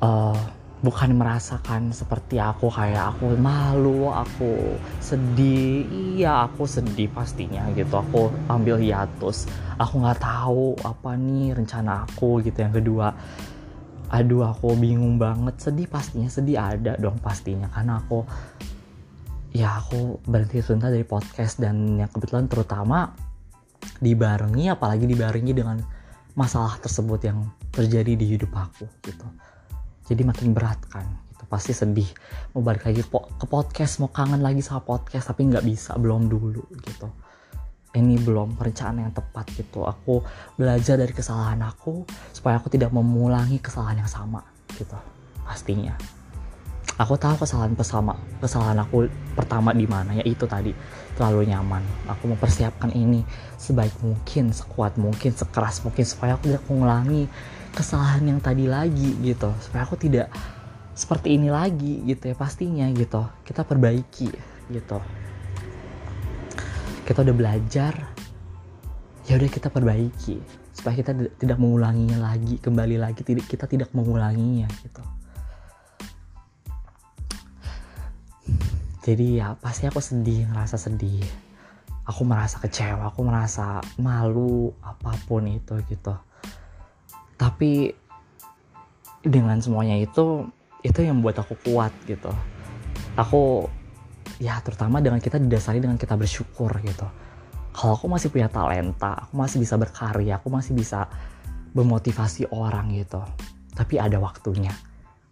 uh, bukan merasakan seperti aku kayak aku malu aku sedih. Iya aku sedih pastinya gitu. Aku ambil hiatus. Aku nggak tahu apa nih rencana aku gitu. Yang kedua aduh aku bingung banget. Sedih pastinya sedih ada dong pastinya. Karena aku ya aku berhenti sebentar dari podcast. Dan yang kebetulan terutama dibarengi apalagi dibarengi dengan masalah tersebut yang terjadi di hidup aku gitu jadi makin berat kan gitu. Pasti sedih. Mau balik lagi po ke podcast mau kangen lagi sama podcast tapi nggak bisa belum dulu gitu. Ini belum perencanaan yang tepat gitu. Aku belajar dari kesalahan aku supaya aku tidak mengulangi kesalahan yang sama gitu. Pastinya. Aku tahu kesalahan bersama kesalahan aku pertama di mana ya itu tadi. Terlalu nyaman. Aku mempersiapkan ini sebaik mungkin sekuat mungkin sekeras mungkin supaya aku tidak mengulangi kesalahan yang tadi lagi gitu. Supaya aku tidak seperti ini lagi gitu ya pastinya gitu. Kita perbaiki gitu. Kita udah belajar ya udah kita perbaiki. Supaya kita tidak mengulanginya lagi kembali lagi kita tidak mengulanginya gitu. Jadi ya pasti aku sedih ngerasa sedih. Aku merasa kecewa aku merasa malu apa pun itu gitu tapi dengan semuanya itu itu yang membuat aku kuat gitu. Aku ya terutama dengan kita didasari dengan kita bersyukur gitu. Kalau aku masih punya talenta aku masih bisa berkarya aku masih bisa memotivasi orang gitu. Tapi ada waktunya.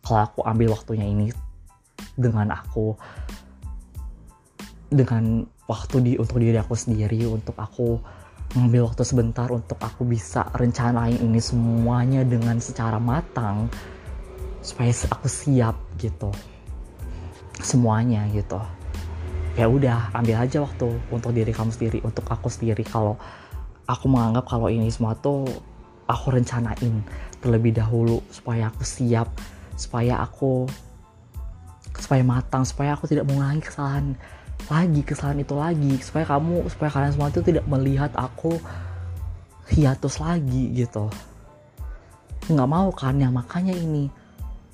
Kalau aku ambil waktunya ini dengan aku dengan waktu di untuk diri aku sendiri untuk aku ngambil waktu sebentar untuk aku bisa rencanain ini semuanya dengan secara matang. Supaya aku siap gitu. Semuanya gitu. Ya udah ambil aja waktu untuk diri kamu sendiri untuk aku sendiri. Kalau aku menganggap kalau ini semua tuh aku rencanain terlebih dahulu supaya aku siap supaya aku supaya matang supaya aku tidak mengulangi kesalahan lagi kesalahan itu lagi supaya kamu supaya kalian semua itu tidak melihat aku hiatus lagi gitu. Nggak mau kan ya makanya ini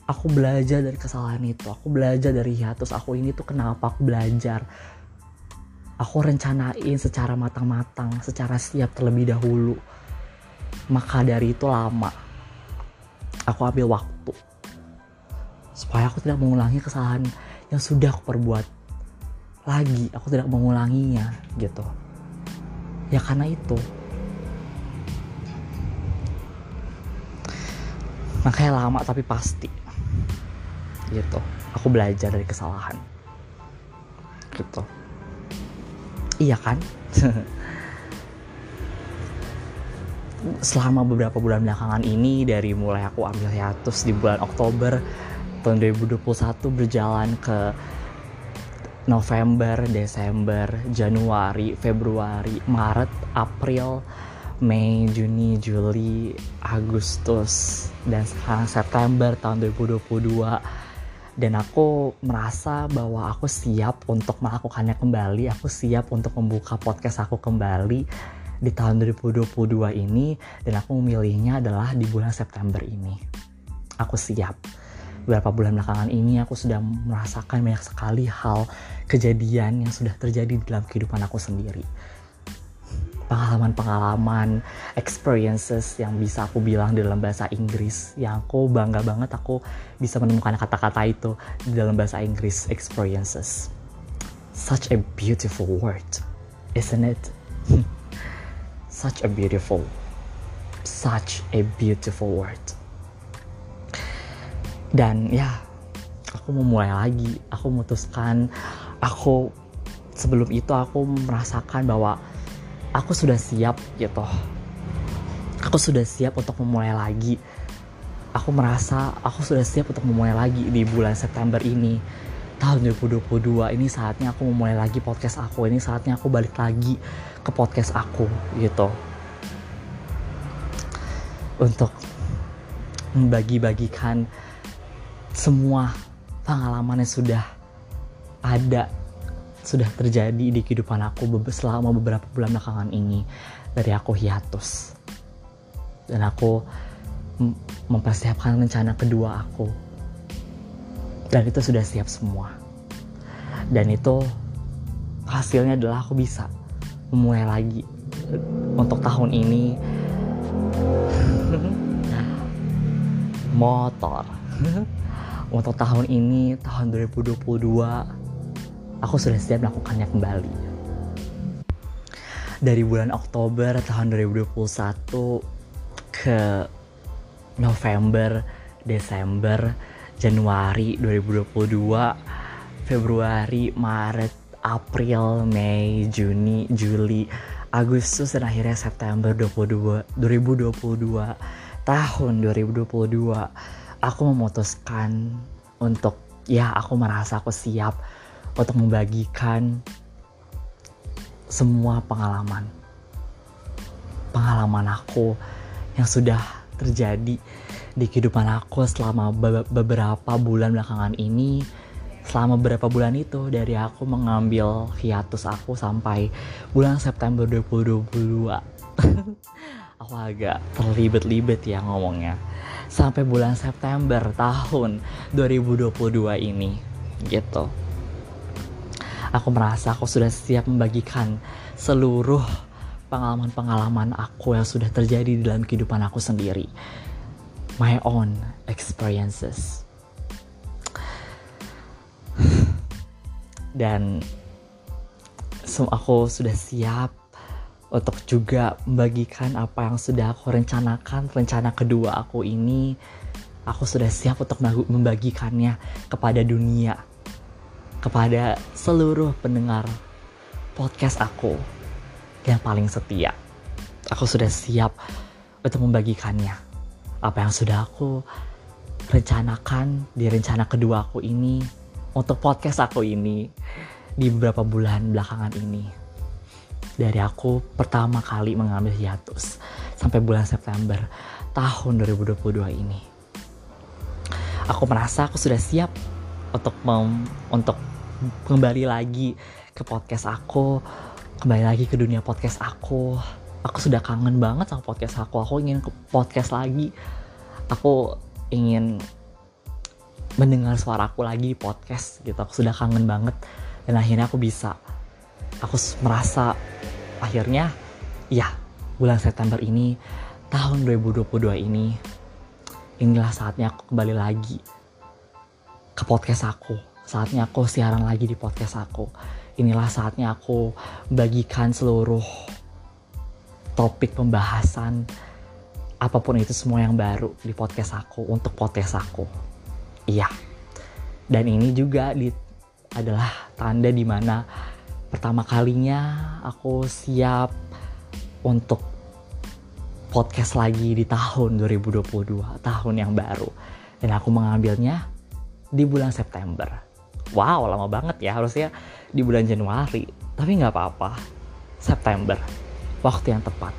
aku belajar dari kesalahan itu aku belajar dari hiatus aku ini tuh kenapa aku belajar. Aku rencanain secara matang-matang secara siap terlebih dahulu. Maka dari itu lama aku ambil waktu. Supaya aku tidak mengulangi kesalahan yang sudah aku perbuat lagi aku tidak mengulanginya gitu. Ya karena itu. Makanya lama tapi pasti gitu. Aku belajar dari kesalahan gitu. Iya kan? Selama beberapa bulan belakangan ini dari mulai aku ambil hiatus di bulan Oktober tahun 2021 berjalan ke November, Desember, Januari, Februari, Maret, April, Mei, Juni, Juli, Agustus, dan sekarang September tahun 2022 dan aku merasa bahwa aku siap untuk melakukannya kembali aku siap untuk membuka podcast aku kembali di tahun 2022 ini dan aku memilihnya adalah di bulan September ini. Aku siap beberapa bulan belakangan ini aku sudah merasakan banyak sekali hal kejadian yang sudah terjadi dalam kehidupan aku sendiri pengalaman-pengalaman, experiences yang bisa aku bilang dalam bahasa Inggris yang aku bangga banget aku bisa menemukan kata-kata itu di dalam bahasa Inggris experiences. Such a beautiful word, isn't it? such a beautiful, such a beautiful word. Dan ya, aku mau mulai lagi. Aku memutuskan, aku sebelum itu aku merasakan bahwa aku sudah siap gitu. Aku sudah siap untuk memulai lagi. Aku merasa aku sudah siap untuk memulai lagi di bulan September ini. Tahun 2022 ini saatnya aku memulai lagi podcast aku. Ini saatnya aku balik lagi ke podcast aku gitu. Untuk membagi-bagikan semua pengalaman yang sudah ada sudah terjadi di kehidupan aku selama beberapa bulan belakangan ini dari aku hiatus. Dan aku mempersiapkan rencana kedua aku. Dan itu sudah siap semua. Dan itu hasilnya adalah aku bisa memulai lagi untuk tahun ini. Motor untuk tahun ini tahun 2022 aku sudah siap melakukannya kembali. Dari bulan Oktober tahun 2021 ke November, Desember, Januari 2022, Februari, Maret, April, Mei, Juni, Juli, Agustus dan akhirnya September 2022, 2022 tahun 2022 aku memutuskan untuk ya aku merasa aku siap untuk membagikan semua pengalaman. Pengalaman aku yang sudah terjadi di kehidupan aku selama be beberapa bulan belakangan ini. Selama beberapa bulan itu dari aku mengambil hiatus aku sampai bulan September 2022 aku agak terlibet-libet ya ngomongnya sampai bulan September tahun 2022 ini gitu. Aku merasa aku sudah siap membagikan seluruh pengalaman-pengalaman aku yang sudah terjadi di dalam kehidupan aku sendiri. My own experiences. Dan aku sudah siap untuk juga membagikan apa yang sudah aku rencanakan rencana kedua aku ini. Aku sudah siap untuk membagikannya kepada dunia kepada seluruh pendengar podcast aku yang paling setia. Aku sudah siap untuk membagikannya. Apa yang sudah aku rencanakan di rencana kedua aku ini untuk podcast aku ini di beberapa bulan belakangan ini. Dari aku pertama kali mengambil hiatus sampai bulan September tahun 2022 ini. Aku merasa aku sudah siap untuk mem untuk kembali lagi ke podcast aku, kembali lagi ke dunia podcast aku. Aku sudah kangen banget sama podcast aku. Aku ingin ke podcast lagi. Aku ingin mendengar suaraku lagi di podcast gitu. Aku sudah kangen banget dan akhirnya aku bisa aku merasa akhirnya ya bulan September ini tahun 2022 ini inilah saatnya aku kembali lagi ke podcast aku. Saatnya aku siaran lagi di podcast aku. Inilah saatnya aku bagikan seluruh topik pembahasan apa pun itu semua yang baru di podcast aku untuk podcast aku. Iya. Dan ini juga di adalah tanda di mana pertama kalinya aku siap untuk podcast lagi di tahun 2022, tahun yang baru. Dan aku mengambilnya di bulan September. Wow, lama banget ya, harusnya di bulan Januari. Tapi nggak apa-apa, September, waktu yang tepat.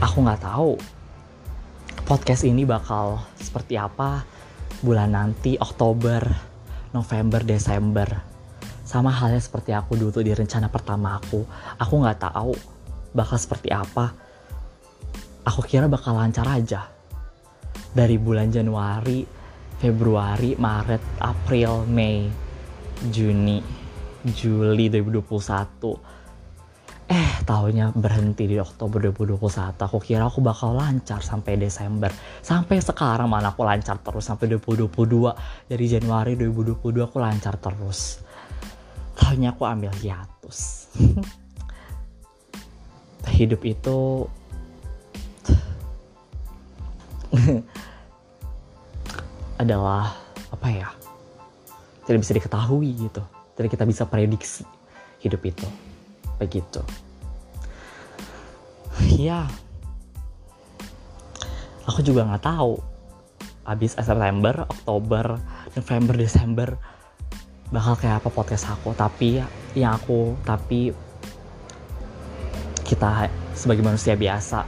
Aku nggak tahu podcast ini bakal seperti apa bulan nanti, Oktober, November, Desember. Sama halnya seperti aku dulu di rencana pertama aku. Aku nggak tahu bakal seperti apa. Aku kira bakal lancar aja. Dari bulan Januari, Februari, Maret, April, Mei, Juni, Juli 2021 Eh, tahunya berhenti di Oktober 2021. Aku kira aku bakal lancar sampai Desember. Sampai sekarang mana aku lancar terus sampai 2022. Dari Januari 2022 aku lancar terus. Tahunya aku ambil hiatus. Hidup itu adalah apa ya? Tidak bisa diketahui gitu. Tidak kita bisa prediksi hidup itu begitu ya aku juga nggak tahu habis September Oktober November Desember bakal kayak apa podcast aku tapi yang aku tapi kita sebagai manusia biasa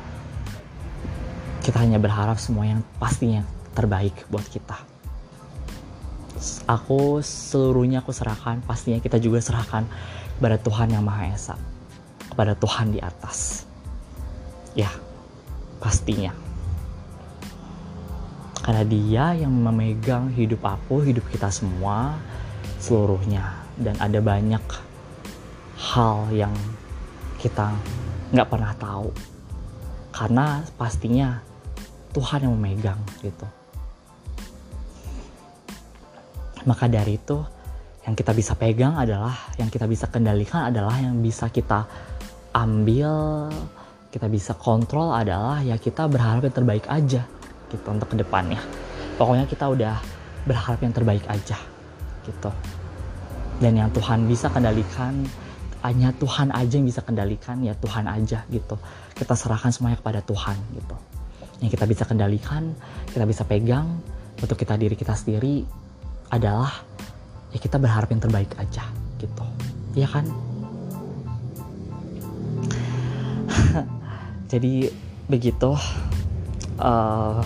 kita hanya berharap semua yang pastinya terbaik buat kita aku seluruhnya aku serahkan pastinya kita juga serahkan kepada Tuhan yang Maha Esa, kepada Tuhan di atas. Ya, pastinya. Karena dia yang memegang hidup aku, hidup kita semua, seluruhnya. Dan ada banyak hal yang kita nggak pernah tahu. Karena pastinya Tuhan yang memegang gitu. Maka dari itu, yang kita bisa pegang adalah yang kita bisa kendalikan adalah yang bisa kita ambil kita bisa kontrol adalah ya kita berharap yang terbaik aja gitu untuk ke depannya pokoknya kita udah berharap yang terbaik aja gitu. Dan yang Tuhan bisa kendalikan hanya Tuhan aja yang bisa kendalikan ya Tuhan aja gitu. Kita serahkan semuanya kepada Tuhan gitu. Yang kita bisa kendalikan kita bisa pegang untuk kita diri kita sendiri adalah ya kita berharap yang terbaik aja gitu. Ya kan? Jadi begitu uh,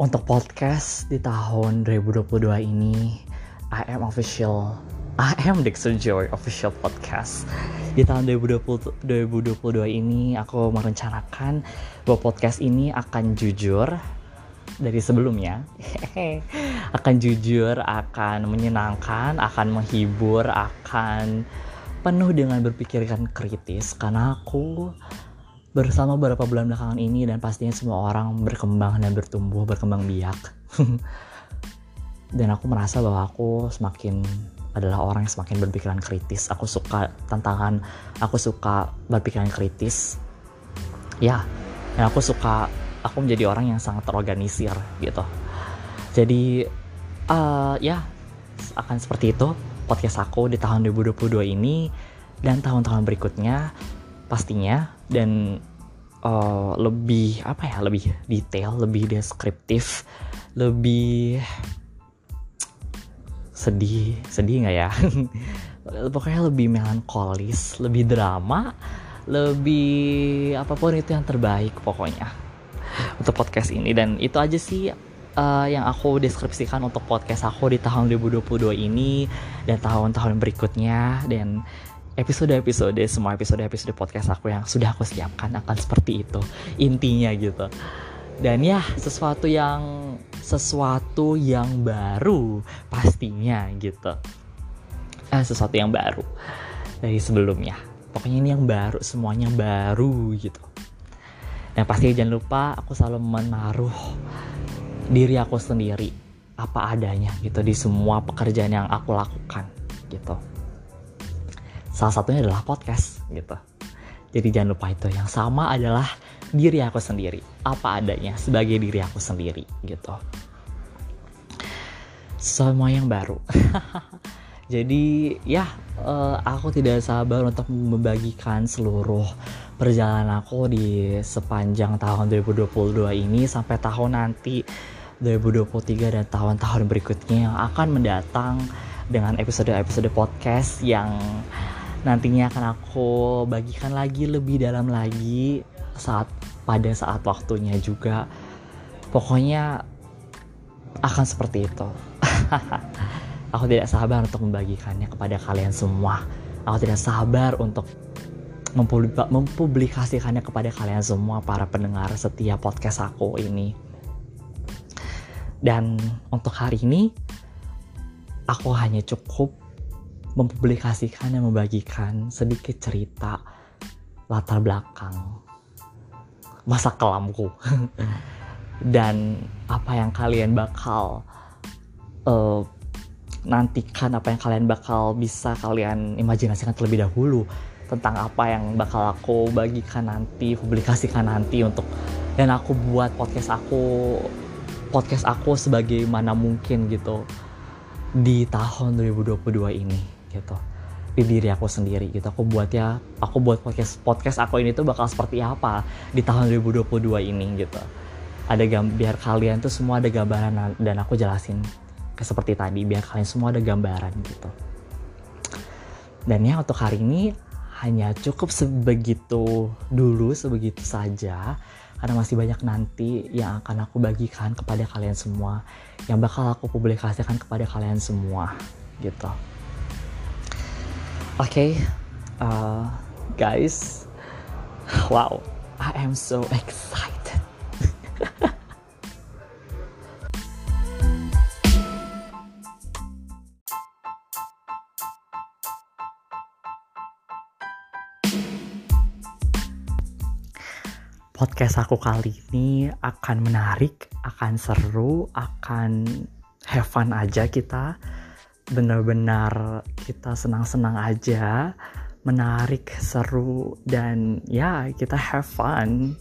untuk podcast di tahun 2022 ini I am official I am Dixon Joy official podcast. Di tahun 2020, 2022 ini aku merencanakan bahwa podcast ini akan jujur dari sebelumnya. Akan jujur akan menyenangkan akan menghibur akan penuh dengan berpikirkan kritis. Karena aku bersama beberapa bulan belakangan ini dan pastinya semua orang berkembang dan bertumbuh berkembang biak. Dan aku merasa bahwa aku semakin adalah orang yang semakin berpikiran kritis. Aku suka tantangan aku suka berpikiran kritis. Ya dan aku suka aku menjadi orang yang sangat terorganisir gitu. Jadi uh, ya akan seperti itu podcast aku di tahun 2022 ini. Dan tahun-tahun berikutnya pastinya dan uh, lebih apa ya lebih detail lebih deskriptif lebih sedih sedih nggak ya? Pokoknya lebih melankolis lebih drama lebih apa pun itu yang terbaik pokoknya untuk podcast ini. Dan itu aja sih uh, yang aku deskripsikan untuk podcast aku di tahun 2022 ini dan tahun-tahun berikutnya. Dan episode-episode semua episode-episode podcast aku yang sudah aku siapkan akan seperti itu intinya gitu. Dan ya sesuatu yang sesuatu yang baru pastinya gitu. Eh, sesuatu yang baru dari sebelumnya. Pokoknya ini yang baru semuanya baru gitu. Dan pasti jangan lupa aku selalu menaruh diri aku sendiri apa adanya gitu di semua pekerjaan yang aku lakukan gitu Salah satunya adalah podcast gitu. Jadi jangan lupa itu. Yang sama adalah diri aku sendiri. Apa adanya sebagai diri aku sendiri gitu. Semua yang baru. Jadi ya uh, aku tidak sabar untuk membagikan seluruh perjalanan aku di sepanjang tahun 2022 ini sampai tahun nanti 2023 dan tahun-tahun berikutnya yang akan mendatang dengan episode-episode podcast yang nantinya akan aku bagikan lagi lebih dalam lagi saat pada saat waktunya juga. Pokoknya akan seperti itu. Aku tidak sabar untuk membagikannya kepada kalian semua. Aku tidak sabar untuk mempublikasikannya kepada kalian semua para pendengar setiap podcast aku ini. Dan untuk hari ini aku hanya cukup mempublikasikan dan membagikan sedikit cerita latar belakang masa kelamku. Dan apa yang kalian bakal uh, nantikan apa yang kalian bakal bisa kalian imajinasikan terlebih dahulu tentang apa yang bakal aku bagikan nanti publikasikan nanti untuk dan aku buat podcast aku podcast aku sebagaimana mungkin gitu di tahun 2022 ini gitu. Di diri aku sendiri gitu. Aku buat ya aku buat podcast podcast aku ini tuh bakal seperti apa di tahun 2022 ini gitu. Ada gam biar kalian tuh semua ada gambaran dan aku jelasin kayak seperti tadi biar kalian semua ada gambaran gitu. Dan ya untuk hari ini hanya cukup sebegitu dulu sebegitu saja. Karena masih banyak nanti yang akan aku bagikan kepada kalian semua yang bakal aku publikasikan kepada kalian semua gitu okay uh, guys. Wow I am so excited. Podcast aku kali ini akan menarik, akan seru, akan have fun aja kita benar-benar kita senang-senang aja, menarik, seru, dan ya kita have fun